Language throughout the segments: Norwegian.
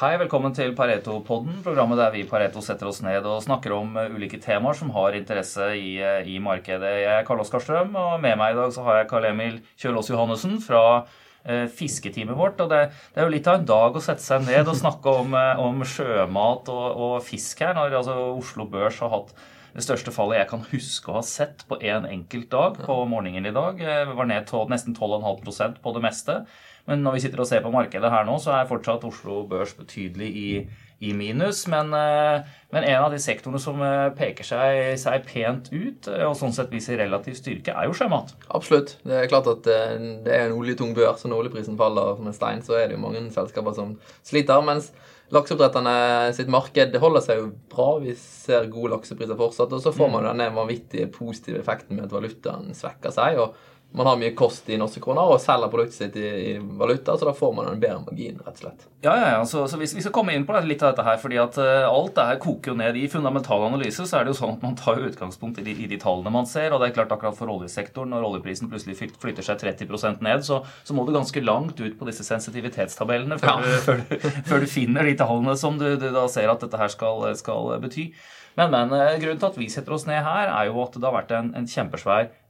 Hei, velkommen til Pareto-podden, programmet der vi i Pareto setter oss ned og snakker om uh, ulike temaer som har interesse i, uh, i markedet. Jeg er Karl Oskar Strøm, og med meg i dag så har jeg Karl Emil Kjølås Johannessen fra eh, fisketeamet vårt. Og det, det, er jo litt av en dag å sette seg ned og snakke om, om sjømat og, og, fisk her, når altså, Oslo Børs har hatt det største fallet jeg kan huske å ha sett på en enkelt dag på morgenen i dag. var ned til nesten 12,5% på det meste. Men når vi sitter og ser på markedet her nå, så er fortsatt Oslo Børs betydelig i, i minus. Men, eh, men, en av de sektorene som eh, peker seg, seg, pent ut, eh, og sånn sett viser relativ styrke, er jo sjømat. Absolutt. Det er klart at det er en oljetung bør, så når oljeprisen faller som en stein, så er det jo mange selskaper som sliter. mens Lakseoppdretterne sitt marked holder seg jo bra. Vi ser gode laksepriser fortsatt. Og så får man mm. denne vanvittige positive effekten med at valutaen svekker seg. og man har mye kost i norske kroner og selger produktet sitt i, i, valuta, så da får man en bedre margin, rett og slett. Ja, ja, ja. Så, så vi, vi, skal komme inn på litt av dette her, fordi at uh, alt det her koker jo ned i fundamental analyse. Så er det jo sånn at man tar utgangspunkt i de, i de, tallene man ser, og det er klart akkurat for oljesektoren, når oljeprisen plutselig flytter seg 30% ned, så, så, må du ganske langt ut på disse sensitivitetstabellene før, ja. du, før, du, før du, finner de tallene som du, du, da ser at dette her skal, skal bety. Men, men uh, grunnen til at vi setter oss ned her, er jo at det har vært en, en kjempesvær Eh,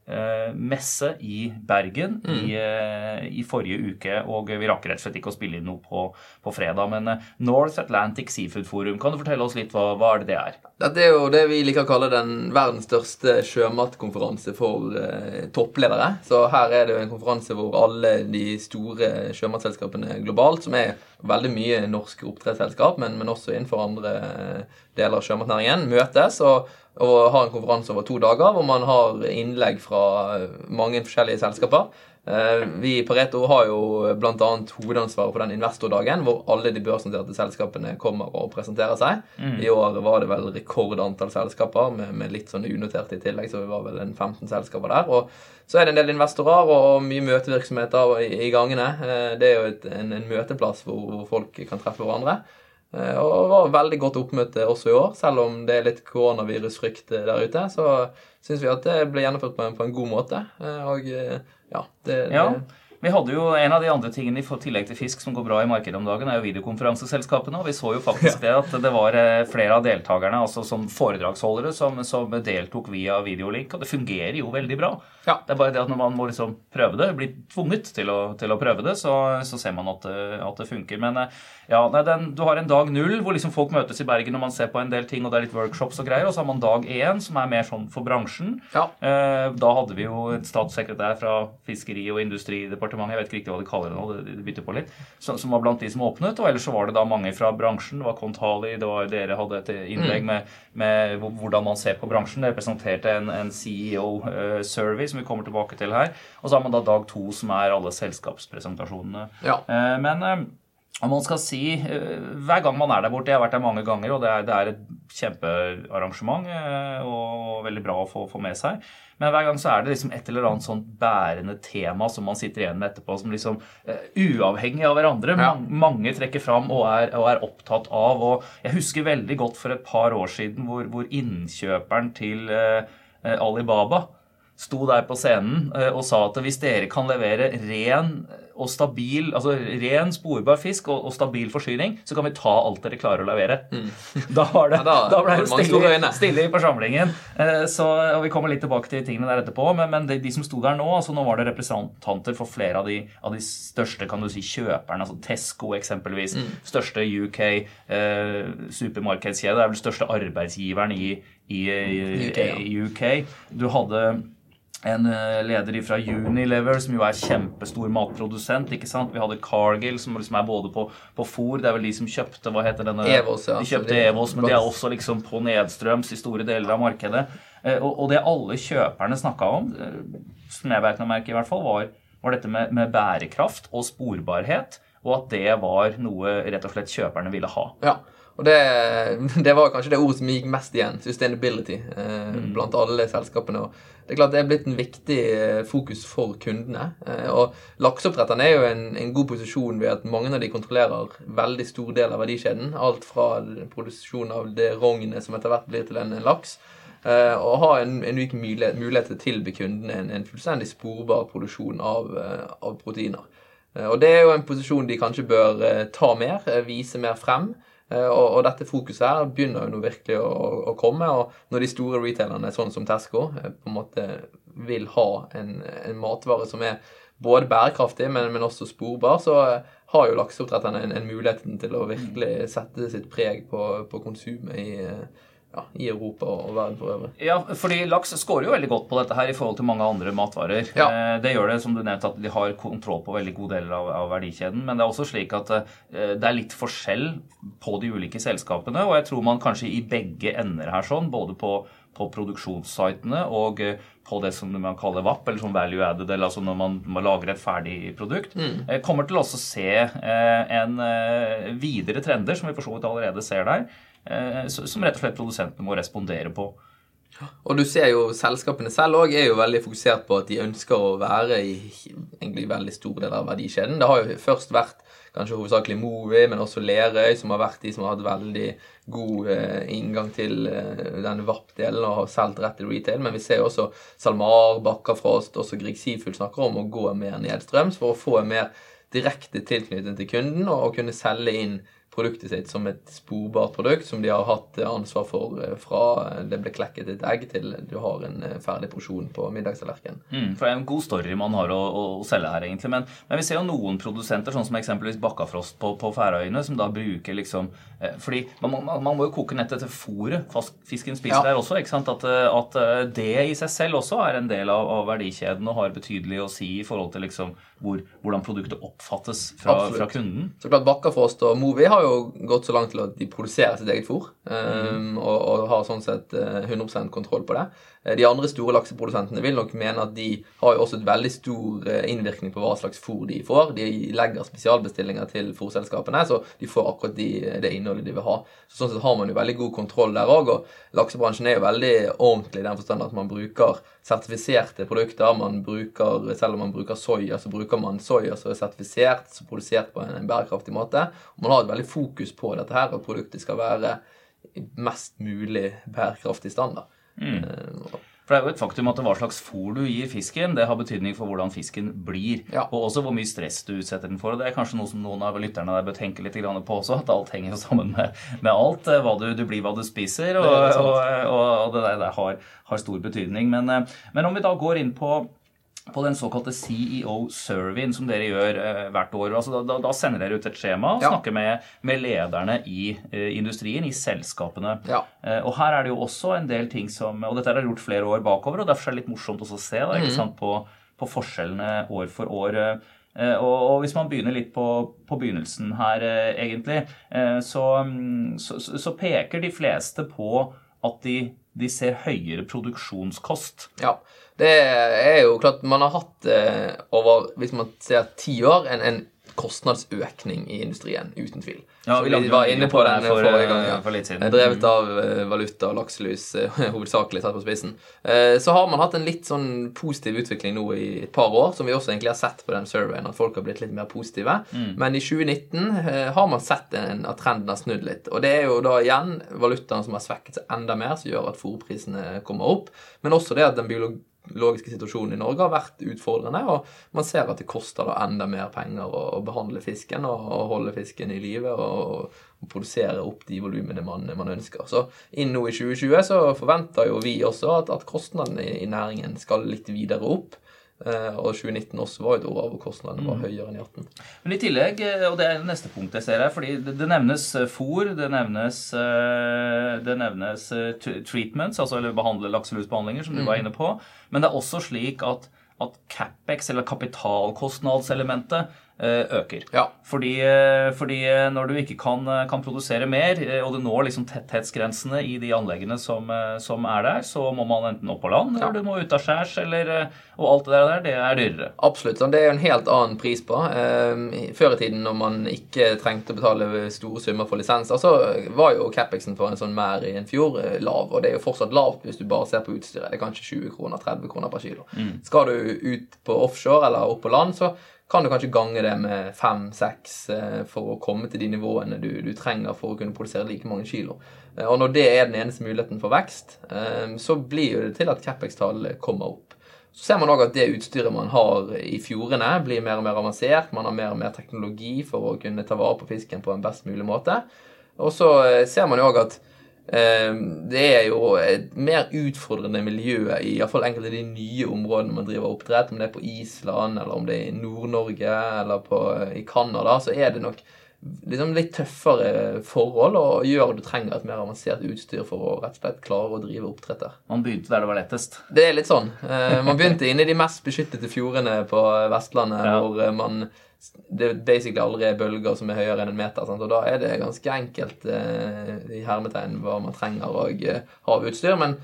messe i Bergen mm. i, eh, i, forrige uke. Og vi rakk rett og slett ikke å spille inn noe på, på fredag. Men eh, North Atlantic Seafood Forum, kan du fortelle oss litt hva, hva er det det er? Dette er jo det vi liker å kalle den verdens største sjømatkonferanse for eh, toppledere. Så her er det jo en konferanse hvor alle de store sjømatselskapene globalt, som er veldig mye norske oppdrettsselskap, men, men også innenfor andre deler av sjømatnæringen, møtes. og og har en konferanse over to dager hvor man har innlegg fra mange forskjellige selskaper. Eh, vi i Pareto har jo bl.a. hovedansvaret for den investordagen, hvor alle de børsnoterte selskapene kommer og presenterer seg. Mm. I år var det vel rekordantall selskaper, med, med, litt sånn unoterte i tillegg, så vi var vel en 15 selskaper der. Og så er det en del investorer og mye møtevirksomheter i, i gangene. Eh, det er jo et, en, en, møteplass hvor, hvor folk kan treffe hverandre. Eh, og det var veldig godt oppmøte også i år. Selv om det er litt koronavirusfrykt eh, der ute, så syns vi at det ble gjennomført på en, på en god måte. Eh, og ja, det, ja. Vi hadde jo En av de andre tingene i tillegg til fisk som går bra i markedet om dagen, er jo videokonferanseselskapene. Og vi så jo faktisk det at det var flere av deltakerne, altså som foredragsholdere, som, som deltok via videolink. Og det fungerer jo veldig bra. Ja. Det er bare det at når man må liksom prøve det, blir tvunget til å, til å prøve det, så, så, ser man at, at det funker. Men ja, nei, den, du har en dag null hvor liksom folk møtes i Bergen og man ser på en del ting, og det er litt workshops og greier. Og så har man dag én, som er mer sånn for bransjen. Ja. Eh, da hadde vi jo et statssekretær fra Fiskeri- og industridepartementet, jeg vet ikke riktig hva de kaller det nå, det bytter på litt, som, som, var blant de som åpnet. Og ellers så var det da mange fra bransjen. Det var Kontali, det var dere hadde et innlegg mm. med, med, hvordan man ser på bransjen. Dere presenterte en, en CEO-survey eh, som vi kommer tilbake til her. Og så har man da dag to, som er alle selskapspresentasjonene. Ja. Eh, men eh, man skal si, eh, Hver gang man er der borte Jeg har vært der mange ganger, og det er, det er et kjempearrangement eh, og veldig bra å få, få, med seg. Men hver gang så er det liksom et eller annet sånt bærende tema som man sitter igjen med etterpå, som liksom uh, uavhengig av hverandre. Ja. Mange, trekker fram og er, og er, opptatt av. Og jeg husker veldig godt for et par år siden hvor, hvor innkjøperen til Alibaba sto der på scenen uh, og sa at hvis dere kan levere ren og stabil, altså ren, sporbar fisk og, og, stabil forsyning, så kan vi ta alt dere klarer å levere. Mm. Da, var det, ja, da, da ble det stille, stille, i forsamlingen. Eh, så, og Vi kommer litt tilbake til tingene der etterpå, men, men de, de, som sto der nå, altså nå var det representanter for flere av de, av de største kan du si, kjøperne. altså Tesco eksempelvis. Mm. Største UK eh, supermarkedskjede. Er vel største arbeidsgiveren i, i, i UK, ja. UK. Du hadde en eh, leder fra Unilever, som jo er kjempestor matprodusent. ikke sant? Vi hadde Cargill, som liksom er både på, på fôr Det er vel de som kjøpte hva heter denne? Evos, ja. De kjøpte de, Evos, Men de er også liksom på nedstrøms i store deler av markedet. Eh, og, og det alle kjøperne snakka om, eh, som jeg vet merke i hvert fall, var, var dette med, med, bærekraft og sporbarhet. Og at det var noe rett og slett kjøperne ville ha. Ja, og det, det, var kanskje det ordet som gikk mest igjen. Sustainability eh, mm. blant alle selskapene. Og det er klart det er blitt en viktig eh, fokus for kundene. Eh, og lakseoppdretterne er jo en, en, god posisjon ved at mange av de kontrollerer veldig stor del av verdikjeden. Alt fra produksjon av det rognet som etter hvert blir til en, en laks. Eh, og ha en, en unik mulighet, mulighet til å tilby kundene en, en fullstendig sporbar produksjon av, eh, av proteiner. Og det er jo en posisjon de kanskje bør ta mer, vise mer frem. Og, og, dette fokuset her begynner jo nå virkelig å, å, komme. Og når de store retailerne, sånn som Tesco, på en måte vil ha en, en matvare som er både bærekraftig, men, men også sporbar, så har jo lakseoppdretterne en, en muligheten til å virkelig sette sitt preg på, på konsumet i ja, i Europa og verden for øvrig. Ja, fordi laks skårer jo veldig godt på dette her i forhold til mange andre matvarer. Ja. Eh, det gjør det, som du nevnte, at de har kontroll på veldig gode deler av, av, verdikjeden. Men det er også slik at eh, det er litt forskjell på de ulike selskapene. Og jeg tror man kanskje i begge ender her sånn, både på, på produksjonssitene og eh, på det som man kaller VAP, eller som value added, eller altså når man, man lager et ferdig produkt, mm. kommer til å se en videre trender, som vi for så vidt allerede ser der som rett og slett produsentene må respondere på. Og du ser jo selskapene selv òg er jo veldig fokusert på at de ønsker å være i egentlig veldig stor del av verdikjeden. Det har jo først vært kanskje hovedsakelig Movi, men også Lerøy, som har vært de som har hatt veldig god eh, inngang til eh, denne VAP-delen og har solgt rett til retail. Men vi ser jo også SalMar, Bakkafrost, også Grieg Seafood snakker om å gå mer nedstrøms for å få en mer direkte tilknytning til kunden og kunne selge inn produktet sitt som et sporbart produkt som de har hatt ansvar for eh, fra det ble klekket et egg til du har en eh, ferdig porsjon på middagstallerkenen. Mm, for det er en god story man har å, å, å selge her, egentlig. Men, men, vi ser jo noen produsenter, sånn som eksempelvis Bakkafrost på, på Færøyene, som da bruker liksom eh, Fordi man, man, man, må jo koke nettet til fôret fisken spiser ja. der også. ikke sant? At, at, det i seg selv også er en del av, av verdikjeden og har betydelig å si i forhold til liksom hvor, hvordan produktet oppfattes fra, fra, kunden. Så klart Bakkafrost og Movi har jo gått så langt til at de produserer sitt eget fôr. Um, og, og, har sånn sett 100 eh, kontroll på det. Eh, de andre store lakseprodusentene vil nok mene at de har jo også et veldig stor eh, innvirkning på hva slags fôr de får. De legger spesialbestillinger til fôrselskapene, så de får akkurat de, det innholdet de vil ha. Så sånn sett har man jo veldig god kontroll der òg. Og laksebransjen er jo veldig ordentlig i den forstand at man bruker sertifiserte produkter. Man bruker, selv om man bruker soya, så bruker man soya som er sertifisert, som er produsert på en, en, bærekraftig måte. Og man har et veldig fokus på dette her, at produktet skal være mest mulig bærekraftig standard. Mm. Uh, for det er jo et faktum at hva slags fôr du gir fisken, det har betydning for hvordan fisken blir. Ja. Og også hvor mye stress du utsetter den for. og Det er kanskje noe som noen av lytterne der bør tenke litt på også, at alt henger jo sammen med, med alt. Eh, hva du, du, blir, hva du spiser. Og, det, og, og, og det der, der har, har, stor betydning. Men, eh, men om vi da går inn på på den såkalte CEO-surveyen som dere gjør eh, hvert år. Altså, da, da, sender dere ut et skjema og ja. snakker med, med, lederne i eh, industrien, i selskapene. Ja. Eh, og her er det jo også en del ting som Og dette har dere gjort flere år bakover, og derfor er det litt morsomt også å se da, mm. sant, på, på, forskjellene år for år. Eh, og, og, hvis man begynner litt på, på begynnelsen her, eh, egentlig, eh, så, mm, så, så, peker de fleste på at de, de ser høyere produksjonskost. Ja. Det er jo klart Man har hatt eh, over, hvis man ser ti år, en, en kostnadsøkning i industrien, uten tvil. Ja, vi, vi var inne på den for, forrige gang. Ja. For litt siden. Drevet av eh, valuta og lakselus, eh, hovedsakelig satt på spissen. Så har man hatt en litt sånn positiv utvikling nå i et par år, som vi også egentlig har sett på den surveyen, at folk har blitt litt mer positive. Mm. Men i 2019 har man sett en, at trenden har snudd litt. Og det er jo da igjen valutaen som har svekket seg enda mer, som gjør at fòrprisene kommer opp. Men også det at den biologiske logiske situasjonen i Norge har vært utfordrende. Og man ser at det koster da enda mer penger å, behandle fisken og, holde fisken i live og, produsere opp de volumene man, man, ønsker. Så inn nå i 2020 så forventer jo vi også at, at kostnadene i næringen skal litt videre opp. Eh, og 2019 også var et år hvor kostnadene var mm. høyere enn i 18. Men i tillegg, eh, og det er neste punkt jeg ser her, fordi det, det nevnes eh, fôr, det nevnes, det nevnes treatments, altså eller behandle lakselusbehandlinger, som du var mm. inne på. Men det er også slik at, at CapEx, eller kapitalkostnadselementet, øker. Ja. Fordi, eh, fordi, eh, når du ikke kan, kan, produsere mer, og du når liksom tetthetsgrensene i de anleggene som, som, er der, så må man enten opp på land, ja. eller du må ut av skjærs, eller Og alt det der, det er dyrere. Absolutt. Det er jo en helt annen pris på. Før i tiden, når man ikke trengte å betale store summer for lisenser, så var jo capexen for en sånn mer i en fjord lav, og det er jo fortsatt lavt hvis du bare ser på utstyret. Det er kanskje 20 kroner, 30 kroner per kilo. Mm. Skal du ut på offshore eller opp på land, så kan du kanskje gange det med fem-seks eh, for å komme til de nivåene du, du, trenger for å kunne produsere like mange kilo. Eh, og når det er den eneste muligheten for vekst, eh, så blir det til at Capex-tallet kommer opp. Så ser man òg at det utstyret man har i fjordene, blir mer og mer avansert. Man har mer og mer teknologi for å kunne ta vare på fisken på en best mulig måte. Og så ser man jo òg at det er jo et mer utfordrende miljø i iallfall enkelte av de nye områdene man driver oppdrett. Om det er på Island, eller om det er i Nord-Norge, eller på, i Canada, så er det nok liksom litt tøffere forhold og gjør at du trenger et mer avansert utstyr for å rett og slett klare å drive oppdrett der. Man begynte der det var lettest? Det er litt sånn. Eh, man begynte inne i de mest beskyttede fjordene på Vestlandet, ja. hvor eh, man det basically aldri er bølger som er høyere enn en meter. Sant? Og da er det ganske enkelt eh, i hermetegn hva man trenger å ha av utstyr. Men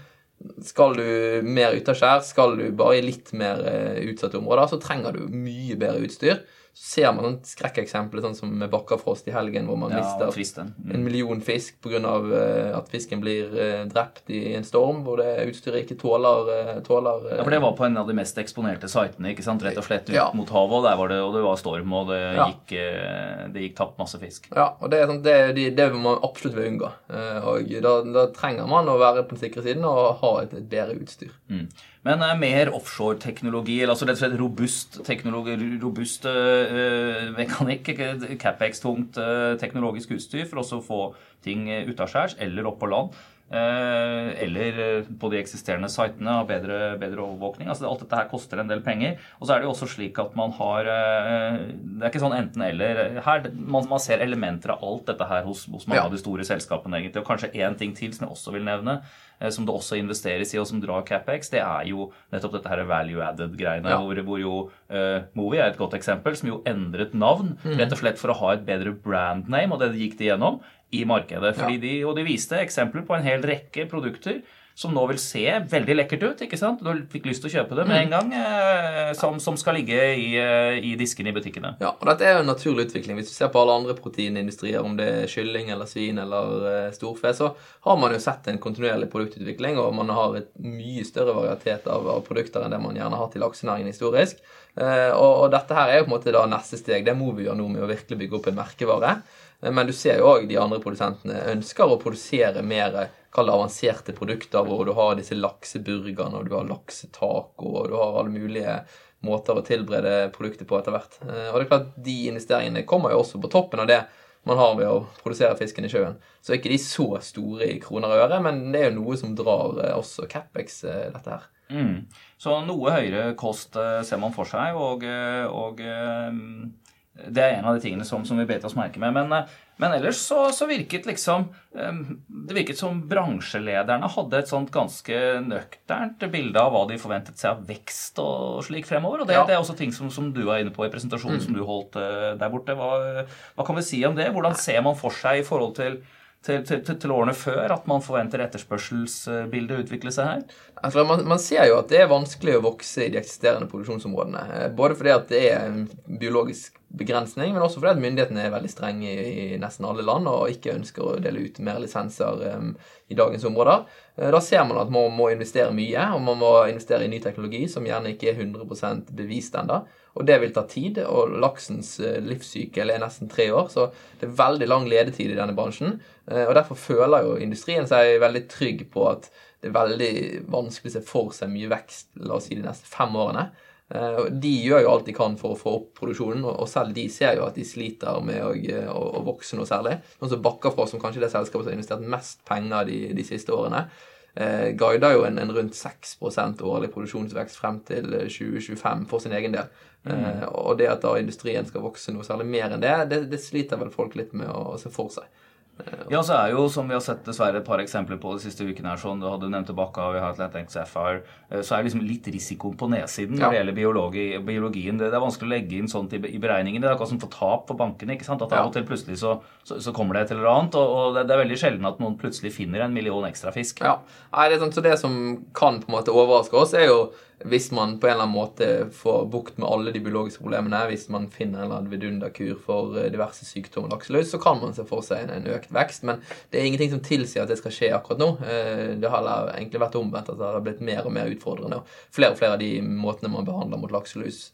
skal du mer utaskjær, skal du bare i litt mer utsatte områder, så trenger du mye bedre utstyr ser man noen skrekkeksempler, sånn som med Bakkafrost i helgen, hvor man ja, mister mm. en million fisk pga. Uh, eh, at fisken blir uh, drept i en storm, hvor det utstyret ikke tåler, uh, tåler Ja, for det var på en av de mest eksponerte sitene, ikke sant? rett og slett ut ja. mot havet, og der var det, og det var storm, og det ja. gikk, det gikk tapt masse fisk. Ja, og det, er sånn, det, det, det man absolutt vil unngå. og da, da, trenger man å være på den sikre siden og ha et, et bedre utstyr. Mm. Men uh, mer offshore-teknologi, altså rett og slett robust teknologi, robust øh, mekanikk, Capex-tungt øh, teknologisk utstyr for også å få ting utaskjærs eller opp på land. eller på de eksisterende sitene ha bedre, bedre, overvåkning. Altså Alt dette her koster en del penger. Og så er det jo også slik at man har Det er ikke sånn enten-eller. her, man, man, ser elementer av alt dette her hos, hos mange ja. av de store selskapene. egentlig, Og kanskje én ting til som jeg også vil nevne Eh, som det også investeres i, og som drar CapEx, det er jo nettopp dette her value added-greiene. Ja. Hvor, hvor, jo uh, Movi er et godt eksempel, som jo endret navn mm. rett og slett for å ha et bedre brand name, og det gikk de gjennom i markedet. Fordi ja. de, og de viste eksempler på en hel rekke produkter som nå vil se veldig lekkert ut. ikke sant? Du fikk lyst til å kjøpe det med en gang, eh, som, som, skal ligge i, eh, i diskene i butikkene. Ja, og dette er jo en naturlig utvikling. Hvis du ser på alle andre proteinindustrier, om det er kylling eller svin eller eh, storfe, så har man jo sett en kontinuerlig produktutvikling, og man har et mye større varietet av, av produkter enn det man gjerne har til laksenæringen historisk. Eh, og, og, dette her er jo på en måte da neste steg. Det må vi gjøre nå med å virkelig bygge opp en merkevare. Eh, men du ser jo òg de andre produsentene ønsker å produsere mer avanserte produkter, hvor du har disse lakseburgerne, og du har laksetaco, og du har alle mulige måter å tilberede produkter på etter hvert. Eh, og det er klart, de investeringene kommer jo også på toppen av det man har ved å produsere fisken i sjøen. Så er ikke de så store i kroner og øre, men det er jo noe som drar eh, også Capex, dette her. Mm. Så noe høyere kost ser man for seg, og, og det er en av de tingene som, som vi bet oss merke med. Men, eh, men ellers så, så, virket liksom eh, Det virket som bransjelederne hadde et sånt ganske nøkternt bilde av hva de forventet seg av vekst og slik fremover. Og det, ja. det er også ting som, som, du var inne på i presentasjonen mm. som du holdt eh, der borte. Hva, hva, kan vi si om det? Hvordan ser man for seg i forhold til til, til, til, årene før at man forventer etterspørselsbildet utvikle seg her? Altså, man, man, ser jo at det er vanskelig å vokse i de eksisterende produksjonsområdene. Eh, både fordi at det er en biologisk begrensning, men også fordi at myndighetene er veldig strenge i, nesten alle land og ikke ønsker å dele ut mer lisenser um, i dagens områder. Uh, da ser man at man må investere mye, og man må investere i ny teknologi som gjerne ikke er 100 bevist ennå. Og det vil ta tid, og laksens eh, livssykkel er nesten tre år, så det er veldig lang ledetid i denne bransjen. Eh, og derfor føler jo industrien seg veldig trygg på at det er veldig vanskelig å se for seg mye vekst la oss si, de neste fem årene. Eh, de gjør jo alt de kan for å få opp produksjonen, og selv de ser jo at de sliter med å, å, å vokse noe særlig. Noen som bakker fra som kanskje det selskapet som har investert mest penger de, de siste årene, eh, guider jo en, en rundt 6% årlig produksjonsvekst frem til 2025 for sin egen del. Mm. Eh, og det at da industrien skal vokse noe særlig mer enn det, det, det sliter vel folk litt med å, å se for seg. Ja, så er jo, som vi har sett dessverre et par eksempler på de siste ukene her, sånn, du hadde nevnt tilbake vi har Atlantic Sapphire, eh, så er det liksom litt risiko på nedsiden når det gjelder biologi, biologien. Det, det, er vanskelig å legge inn sånt i, i beregningen. Det er akkurat som for tap for bankene. ikke sant? At av og til plutselig så, så, så, kommer det et eller annet. Og, og det, det, er veldig sjelden at noen plutselig finner en million ekstra fisk. Ja, Nei, det, er sånn, så det som kan på en måte overraske oss, er jo hvis man på en eller annen måte får bukt med alle de biologiske problemene, hvis man finner en eller annen vidunderkur for eh, diverse sykdommer lakseløs, så kan man se for seg en, økt vekst. Men det er ingenting som tilsier at det skal skje akkurat nå. Eh, det har egentlig vært omvendt, at det har blitt mer og mer utfordrende. Og flere og flere av de måtene man behandler mot lakselus,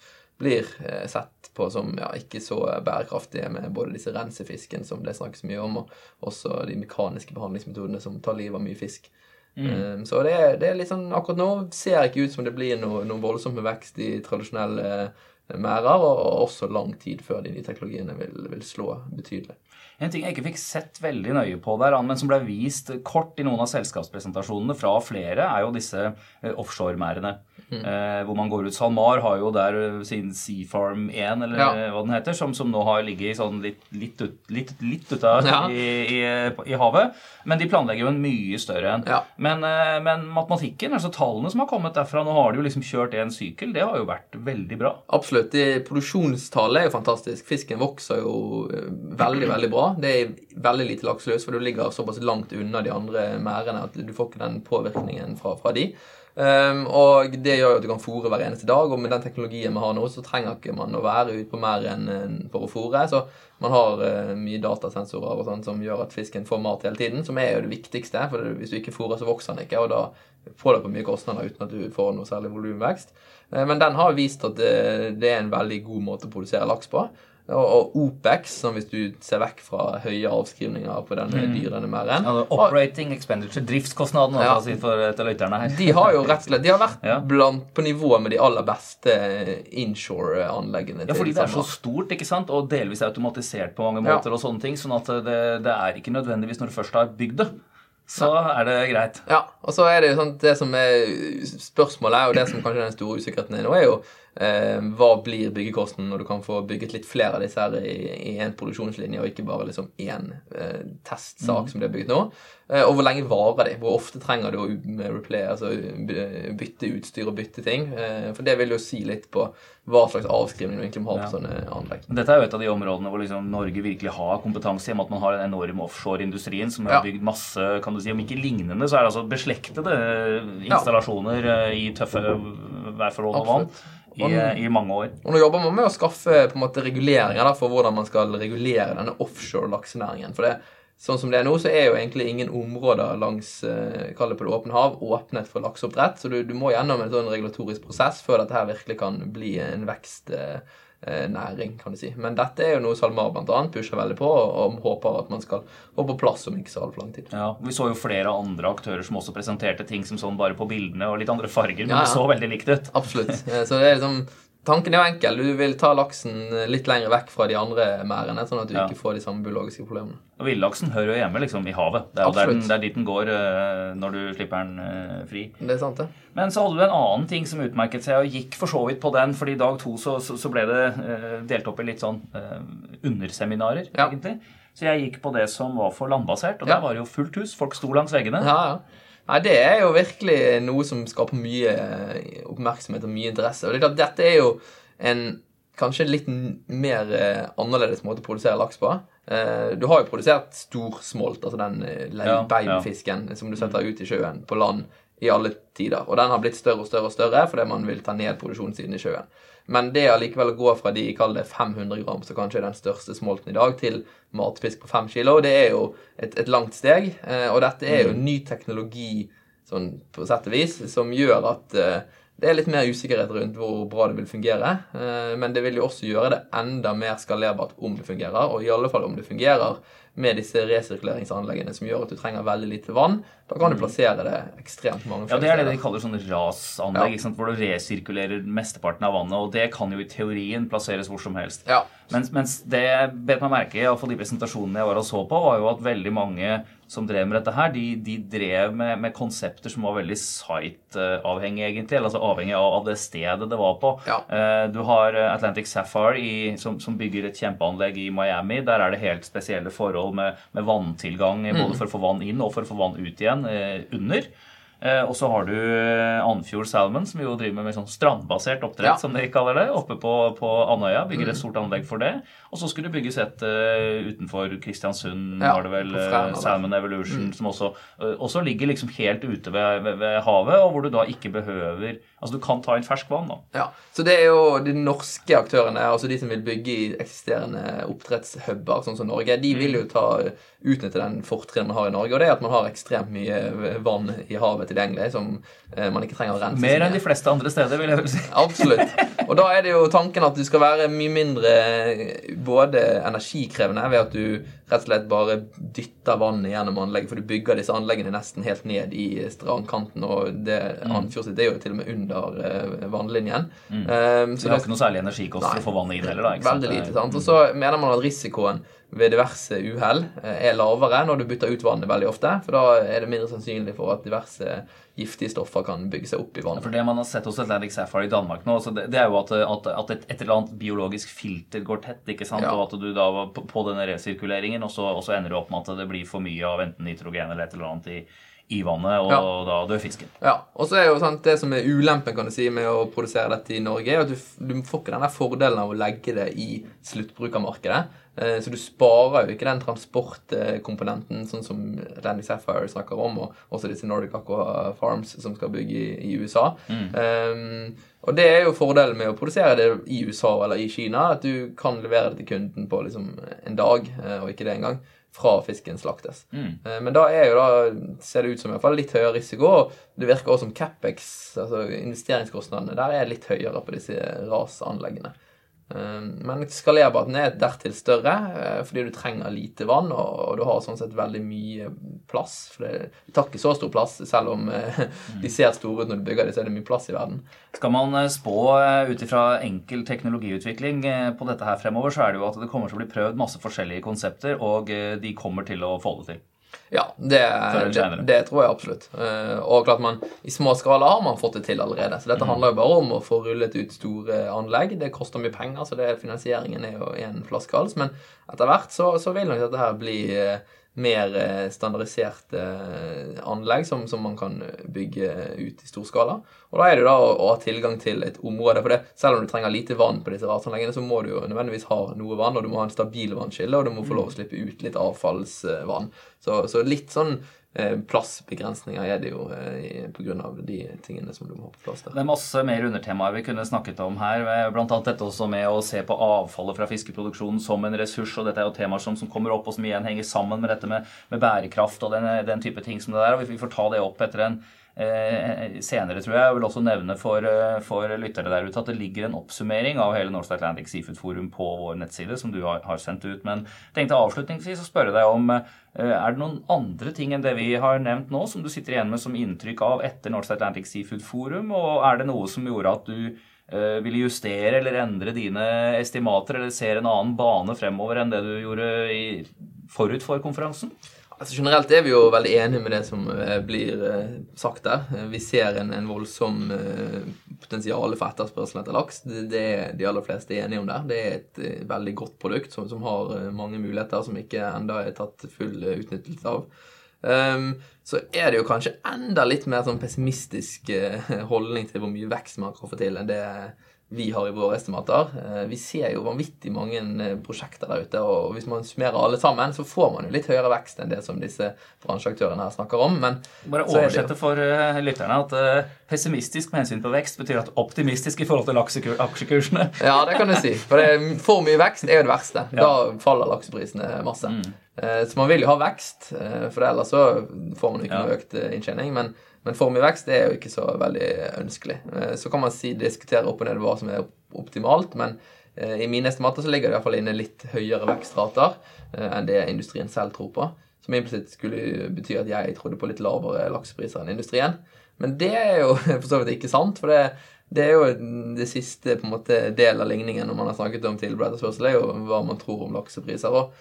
blir eh, sett på som ja, ikke så bærekraftige med både disse rensefisken som det snakkes mye om, og også de mekaniske behandlingsmetodene som tar livet av mye fisk. Um, så det er, det er litt sånn akkurat nå ser det ikke ut som det blir noe, noe voldsom vekst i tradisjonelle eh, merder, og også lang tid før de nye teknologiene vil, vil slå betydelig. En ting jeg ikke fikk sett veldig nøye på der, men som ble vist kort i noen av selskapspresentasjonene fra flere, er jo disse offshoremerdene. offshore-merdene. Mm. Eh, hvor man går ut. SalMar har jo der eh, sin Seafarm 1, eller ja. hva den heter, som, som, nå har ligget sånn litt, litt, ut, litt, litt ute ja. i, i, i, havet. Men de planlegger jo en mye større en. Ja. Men, eh, men, matematikken, altså tallene som har kommet derfra, nå har de jo liksom kjørt en sykkel, det har jo vært veldig bra. Absolutt. Produksjonstallet er jo fantastisk. Fisken vokser jo veldig, veldig bra. Det er veldig lite lakseløs, for du ligger såpass langt unna de andre merdene at du får ikke den påvirkningen fra, fra de. Um, og det gjør jo at du kan fôre hver eneste dag, og med den teknologien vi har nå, så trenger ikke man å være ute på mer enn for å fôre. Så man har uh, mye datasensorer og sånt som gjør at fisken får mat hele tiden, som er jo det viktigste. For hvis du ikke fôrer, så vokser den ikke, og da får du på mye kostnader uten at du får noe særlig volumvekst. Uh, men den har vist at det, det er en veldig god måte å produsere laks på. Og, OPEX, som hvis du ser vekk fra høye avskrivninger på denne mm. dyre denne merden. Ja, operating expenditure, driftskostnadene ja, si for til lytterne her. De har jo rett og slett, de har vært ja. blant, på nivå med de aller beste inshore-anleggene. Ja, fordi det er så stort ikke sant? og delvis automatisert på mange måter. og sånne ting, sånn at det, det er ikke nødvendigvis når du først har bygd det så er det greit. Ja, og så er det jo sånn det som er spørsmålet, og det som kanskje er den store usikkerheten er nå, er jo Eh, hva blir byggekosten når du kan få bygget litt flere av disse her i én produksjonslinje, og ikke bare liksom én eh, testsak mm. som blir bygget nå? Eh, og hvor lenge varer de? Hvor ofte trenger du å replay, altså bytte utstyr og bytte ting? Eh, for det vil jo si litt på hva slags avskrivning du egentlig må ha på ja. sånne anlegg. Dette er jo et av de områdene hvor liksom Norge virkelig har kompetanse i og med at man har den enorme offshoreindustrien som har ja. bygd masse, kan du si, om ikke lignende, så er det altså beslektede installasjoner ja. Eh, i tøffe værforhold og vann i, i, mange år. Og Nå jobber man med å skaffe på en måte reguleringer da, for hvordan man skal regulere denne offshore laksenæringen. For det, sånn som det er nå, så er jo egentlig ingen områder langs eh, kall det på det åpne hav åpnet for lakseoppdrett. Så du, du, må gjennom en sånn regulatorisk prosess før dette her virkelig kan bli en vekst. Eh, Eh, kan du si. Men dette er jo noe SalMar bl.a. pusher veldig på, og håper at man skal få på plass om ikke så altfor lang tid. Ja, Vi så jo flere andre aktører som også presenterte ting som sånn bare på bildene og litt andre farger, men ja, ja. det så veldig likt ut. Absolutt. Så det er liksom Tanken er jo enkel. Du vil ta laksen litt lenger vekk fra de andre merdene, sånn at du ja. ikke får de samme biologiske problemene. Og Villaksen hører jo hjemme liksom i havet. Det er jo der, den, der dit den går uh, når du slipper den uh, fri. Det er sant, det. Men så hadde du en annen ting som utmerket seg, og gikk for så vidt på den. fordi i dag to så, så, ble det uh, delt opp i litt sånn underseminarer, ja. egentlig. Så jeg gikk på det som var for landbasert, og ja. der var det jo fullt hus. Folk sto langs veggene. Ja, ja. Nei, det er jo virkelig noe som skaper mye eh, oppmerksomhet og mye interesse. Og det er klart, dette er jo en kanskje litt mer eh, annerledes måte å produsere laks på. Eh, du har jo produsert storsmolt, altså den ja, beinfisken ja. som du setter ut i sjøen på land i alle tider. Og den har blitt større og større og større fordi man vil ta ned produksjonssiden i sjøen. Men det allikevel å gå fra de kall det 500 gram, som kanskje er den største smolten i dag, til matfisk på 5 kilo, det er jo et, et langt steg. Eh, og dette er jo mm. ny teknologi sånn på sett og vis, som gjør at eh, det er litt mer usikkerhet rundt hvor bra det vil fungere. Eh, men det vil jo også gjøre det enda mer skalerbart om det fungerer, og i alle fall om det fungerer med disse resirkuleringsanleggene som gjør at du trenger veldig lite vann. Da kan du mm. plassere det ekstremt mange Ja, Det er det de kaller sånne rasanlegg, ja. hvor du resirkulerer mesteparten av vannet. Og det kan jo i teorien plasseres hvor som helst. Ja. Mens, mens det bet meg merke i, de presentasjonene jeg var og så på, var jo at veldig mange som drev med dette her, de, de drev med, med, konsepter som var veldig site-avhengige, egentlig. Altså avhengig av, av, det stedet det var på. Ja. Uh, du har Atlantic Sapphire i, som, som, bygger et kjempeanlegg i Miami. Der er det helt spesielle forhold med, med vanntilgang, mm. både for å få vann inn og for å få vann ut igjen uh, under. Eh, og så har du eh, Andfjord Salmon, som jo driver med, sånn strandbasert oppdrett, ja. som de kaller det, oppe på, på Andøya. Bygger et mm. stort anlegg for det. Og så skulle det bygges et uh, utenfor Kristiansund, ja, var det vel, uh, Salmon Evolution, mm. som også, uh, også, ligger liksom helt ute ved, ved, ved, havet, og hvor du da ikke behøver Altså du kan ta inn ferskvann, da. Ja, så det er jo de norske aktørene, altså de som vil bygge i eksisterende oppdrettshubber, sånn som Norge, de vil jo mm. ta utnytte den fortrinnet man har i Norge, og det er at man har ekstremt mye vann i havet tilgjengelig, som eh, man ikke trenger å rense. Mer enn de fleste andre steder, vil jeg vel si. Absolutt. Og da er det jo tanken at du skal være mye mindre både energikrevende ved at du rett og slett bare dytter vannet gjennom anlegget, for du bygger disse anleggene nesten helt ned i strandkanten, og det mm. Andfjord er jo til og med under uh, vannlinjen. Mm. Um, så det har ikke noe særlig energikost for å få vannet inn heller, da? Ikke sant? Veldig lite. sant? Og så mener man at risikoen ved diverse uhell eh, er lavere når du bytter ut vannet veldig ofte. For da er det mindre sannsynlig for at diverse giftige stoffer kan bygge seg opp i vannet. For Det man har sett hos Atlantic Sapphire i Danmark nå, det, det, er jo at, at, at et, et, eller annet biologisk filter går tett. ikke sant? Ja. Og at du da på, på denne resirkuleringen, og så, og så, ender du opp med at det blir for mye av enten nitrogen eller et eller annet i, i vannet, og ja. da dør fisken. Ja, og så er jo sant, Det som er ulempen kan du si, med å produsere dette i Norge, er at du, du får ikke denne fordelen av å legge det i sluttbrukermarkedet. Eh, så du sparer jo ikke den transportkomponenten, sånn som Landy Sapphire snakker om, og også disse Nordic Aqua Farms som skal bygge i, i USA. Mm. Um, og det er jo fordelen med å produsere det i USA eller i Kina, at du kan levere det til kunden på liksom en dag, eh, og ikke det engang, fra fisken slaktes. Mm. Men da er jo da, ser det ut som i hvert fall litt høyere risiko, det virker også som Capex, altså investeringskostnadene, der er litt høyere på disse rasanleggene. Ehm, men skalerbart er dertil større eh, fordi du trenger lite vann, og du har sånn sett veldig mye plass. For det, tar ikke så stor plass, selv om eh, de ser store ut når du bygger dem, så er det mye plass i verden. Skal man eh, spå ut ifra enkel teknologiutvikling på dette her fremover, så er det jo at det kommer til å bli prøvd masse forskjellige konsepter, og de kommer til å få det til. Ja, det, det, det, tror jeg absolutt. Eh, og klart man, I små skala har man fått det til allerede. Så dette mm. handler jo bare om å få rullet ut store anlegg. Det koster mye penger, så det, finansieringen er jo en flaskehals. Men etter hvert så, så vil nok dette her bli eh, mer eh, standardiserte anlegg som, som, man kan bygge ut i stor skala. Og da er det jo da å, å, ha tilgang til et område. For det, selv om du trenger lite vann på disse rasanleggene, så må du jo nødvendigvis ha noe vann, og du må ha en stabil vannskille, og du må få lov å slippe ut litt avfallsvann. Så, så litt sånn Eh, plassbegrensninger er det jo eh, pga. de tingene som du må ha på plass der. Det er masse mer undertemaer vi kunne snakket om her. Eh, Bl.a. dette også med å se på avfallet fra fiskeproduksjonen som en ressurs. og Dette er jo temaer som, som kommer opp, og som igjen henger sammen med dette med, med bærekraft og den, den, type ting som det der. og Vi får ta det opp etter en senere, tror jeg. Jeg vil også nevne for, eh, for lyttere der ute at det ligger en oppsummering av hele North Atlantic Seafood Forum på vår nettside, som du har, har sendt ut. Men tenkte avslutningsvis å spørre deg om eh, er det noen andre ting enn det vi har nevnt nå, som du sitter igjen med som inntrykk av etter North Atlantic Seafood Forum? Og er det noe som gjorde at du ville justere eller endre dine estimater, eller ser en annen bane fremover enn det du gjorde i, forut for konferansen? Altså Generelt er vi jo veldig enige med det som eh, blir eh, sagt der. Eh, vi ser en, en voldsom potensial for etterspørsel etter laks. Det, det er de aller fleste enige om der. Det er et veldig godt produkt som, som har mange muligheter som ikke enda er tatt full utnyttelse av. Um, så er det jo kanskje enda litt mer sånn pessimistisk holdning til hvor mye vekst man kan få til enn det vi har i våre estimater. Eh, vi ser jo vanvittig mange eh, prosjekter der ute, og hvis man summerer alle sammen, så får man jo litt høyere vekst enn det som disse bransjeaktørene her snakker om. Men Bare oversette for uh, lytterne at pessimistisk med hensyn på vekst betyr at optimistisk i forhold til aksjekursene. ja, det kan du si. For det, for mye vekst er jo det verste. Da faller lakseprisene masse. Mm. Så man vil jo ha vekst, for ellers så får man ikke noe økt inntjening. men men formuevekst er jo ikke så veldig ønskelig. Eh, så kan man si, diskutere opp og ned hva som er optimalt, men eh, i mine estimater så ligger det iallfall inne litt høyere vekstrater eh, enn det industrien selv tror på. Som implisitt skulle bety at jeg trodde på litt lavere laksepriser enn industrien. Men det er jo for så vidt ikke sant. for det, det er jo det siste på en måte del av ligningen når man har snakket om tilbud etterspørsel, er jo hva man tror om laksepriser. og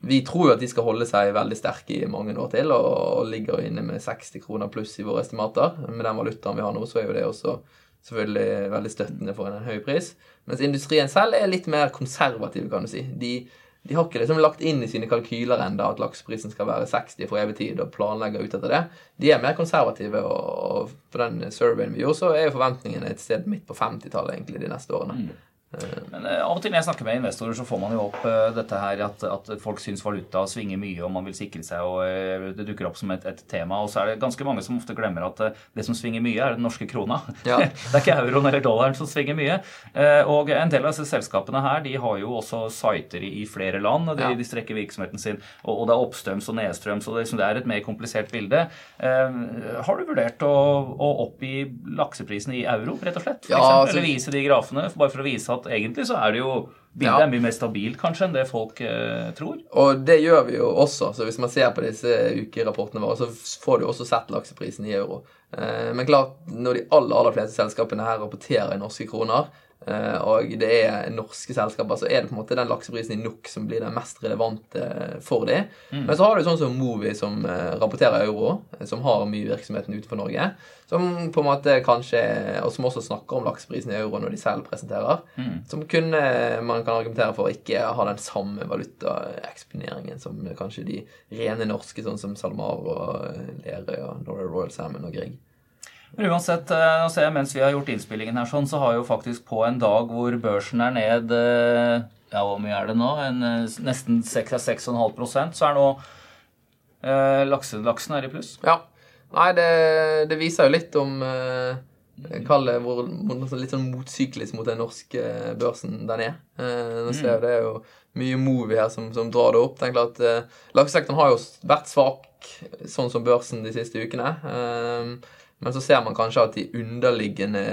vi tror jo at de skal holde seg veldig sterke i mange år til, og, ligger inne med 60 kroner pluss i våre estimater. Med den valutaen vi har nå, så er jo det også selvfølgelig veldig støttende for en høy pris. Mens industrien selv er litt mer konservativ, kan du si. De, de har ikke liksom lagt inn i sine kalkyler enda at lakseprisen skal være 60 for evig tid, og planlegger ut etter det. De er mer konservative, og, og på den surveyen vi gjorde, så er jo forventningene et sted midt på 50-tallet egentlig de neste årene. Mm. Men uh, Av og til når jeg snakker med investorer, så får man jo opp uh, dette her at, at, folk syns valuta svinger mye, og man vil sikre seg, og uh, det dukker opp som et, et, tema. Og så er det ganske mange som ofte glemmer at det som svinger mye, er den norske krona. Ja. det er ikke euroen eller dollaren som svinger mye. og en del av disse selskapene her, de har jo også sider i, flere land. de, ja. de, strekker virksomheten sin, og, og, det er oppstrøms og nedstrøms, og det, det er et mer komplisert bilde. har du vurdert å, å oppgi lakseprisen i euro, rett og slett? For ja, eksempel, altså, eller vise de grafene, bare for å vise at egentlig så er det jo Bildet ja. er mye mer stabilt kanskje enn det folk eh, tror. Og det gjør vi jo også. Så hvis man ser på disse ukerapportene våre, så får du også sett lakseprisen i euro. Eh, men klart, når de aller, aller fleste selskapene her rapporterer i norske kroner, og det er norske selskaper, så er det på en måte den lakseprisen i NOK som blir den mest relevante for dem. Mm. Men så har du sånn som Movi, som eh, rapporterer euro, eh, som har mye virksomheten utenfor Norge. Som på en måte kanskje, og som også snakker om lakseprisen i euro når de selv presenterer. Mm. Som kunne man kan argumentere for ikke ha den samme valutaeksponeringen som kanskje de rene norske, sånn som SalMar og Lerøy og Norway Royal Salmon og Grieg. Men uansett, jeg mens vi har gjort innspillingen her sånn, så har jo faktisk på en dag hvor børsen er ned eh, Ja, hvor mye er det nå? En, eh, nesten 6-6,5% så er nå eh, laksen, laksen er i pluss. Ja. Nei, det, det viser jo litt om eh, Kall det hvor, litt sånn motsyklisk mot den norske børsen den er. Eh, nå ser mm. Det er jo mye Movi her som, som, drar det opp. Tenk at eh, Laksesektoren har jo vært svak, sånn som børsen de siste ukene. Eh, men så ser man kanskje at de underliggende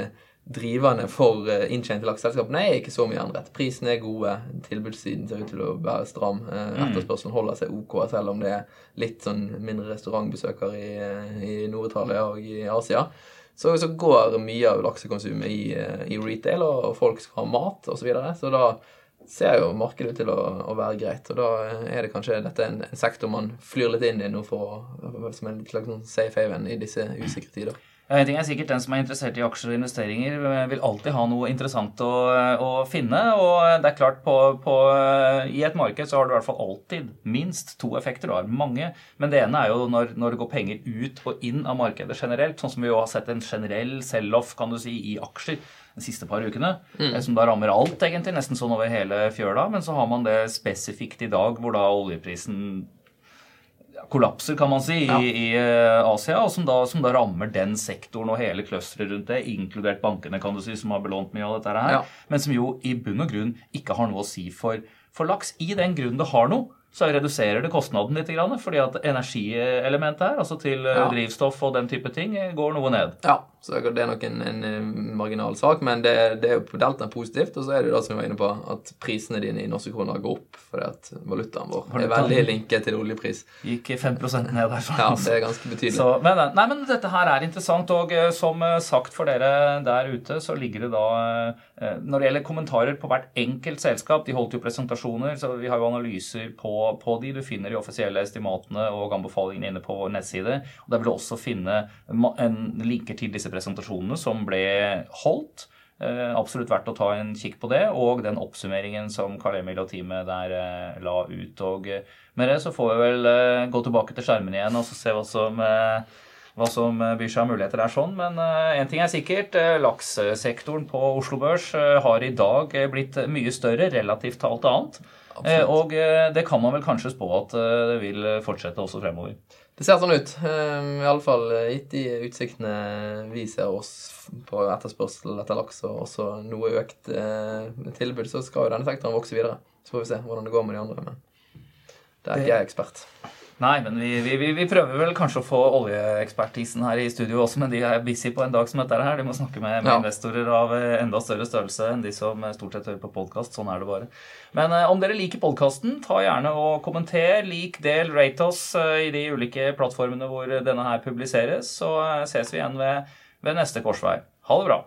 driverne for eh, inntjente lakseselskapene er ikke så mye endret. Prisene er gode, tilbudssiden ser ut til å være stram. Eh, mm. Etterspørselen holder seg OK, selv om det er litt sånn mindre restaurantbesøkere i, eh, i Nord-Italia og i Asia. Så, så, går mye av laksekonsumet i, i, retail, og folk skal ha mat osv. Så, videre. så da ser jo markedet ut til å, å, være greit. Og da er det kanskje dette en, en sektor man flyr litt inn i nå for som en slags safe haven i disse usikre tider. Ja, en ting er sikkert Den som er interessert i aksjer og investeringer, vil alltid ha noe interessant å, å finne. Og det er klart, på, på, i et marked så har du i hvert fall alltid minst to effekter. Du har mange. Men det ene er jo når, når, det går penger ut og inn av markedet generelt. Sånn som vi jo har sett en generell sell-off kan du si, i aksjer de siste par ukene. Mm. Eh, som da rammer alt, egentlig. Nesten sånn over hele fjøla. Men så har man det spesifikt i dag, hvor da oljeprisen kollapser, kan man si, ja. i, i, eh, Asia, og som da, som da, rammer den sektoren og hele clusteret rundt det, inkludert bankene, kan du si, som har belånt mye av dette her, ja. men som jo i bunn og grunn ikke har noe å si for, for laks. I den grunn det har noe, så reduserer det kostnaden litt. Fordi at energielementet her, altså til eh, ja. drivstoff og den type ting, eh, går noe ned. Ja, så det er nok en, en marginal sak, men det, det er jo på deltaen positivt. Og så er det jo det som vi var inne på, at prisene dine i norske kroner går opp fordi at valutaen vår valutaen er veldig linket til oljepris. Gikk 5 ned derfra. Ja, det er ganske betydelig. Så, men, nei, men dette her er interessant, og eh, som sagt for dere der ute, så ligger det da Når det gjelder kommentarer på hvert enkelt selskap, de holdt jo presentasjoner, så vi har jo analyser på på de. Du finner de offisielle estimatene og anbefalingene inne på vår nettside. Og Der vil du også finne en linker til disse presentasjonene som ble holdt. Eh, absolutt verdt å ta en kikk på det, og den oppsummeringen som Karl Emil og teamet der eh, la ut. Og eh, med det så får vi vel gå tilbake til skjermen igjen og se hva som hva som byr seg av muligheter er sånn. Men én uh, ting er sikkert. Uh, laksesektoren på Oslo Børs har i dag blitt mye større relativt til alt annet. Absolutt. Og det kan man vel kanskje spå at det vil fortsette også fremover. Det ser sånn ut. Iallfall gitt de utsiktene vi ser oss på etterspørsel etter laks og også noe økt tilbud, så skal jo denne sektoren vokse videre. Så får vi se hvordan det går med de andre. Men det er ikke jeg ekspert. Nei, men vi, vi, vi, prøver vel kanskje å få oljeekspertisen her i studio også, men de er busy på en dag som dette her. De må snakke med, med ja. investorer av eh, enda større størrelse enn de som eh, stort sett hører på podkast. Sånn er det bare. Men eh, om dere liker podkasten, ta gjerne og kommenter, lik, del, rate oss eh, i de ulike plattformene hvor denne her publiseres. Så eh, ses vi igjen ved, ved neste korsvei. Ha det bra.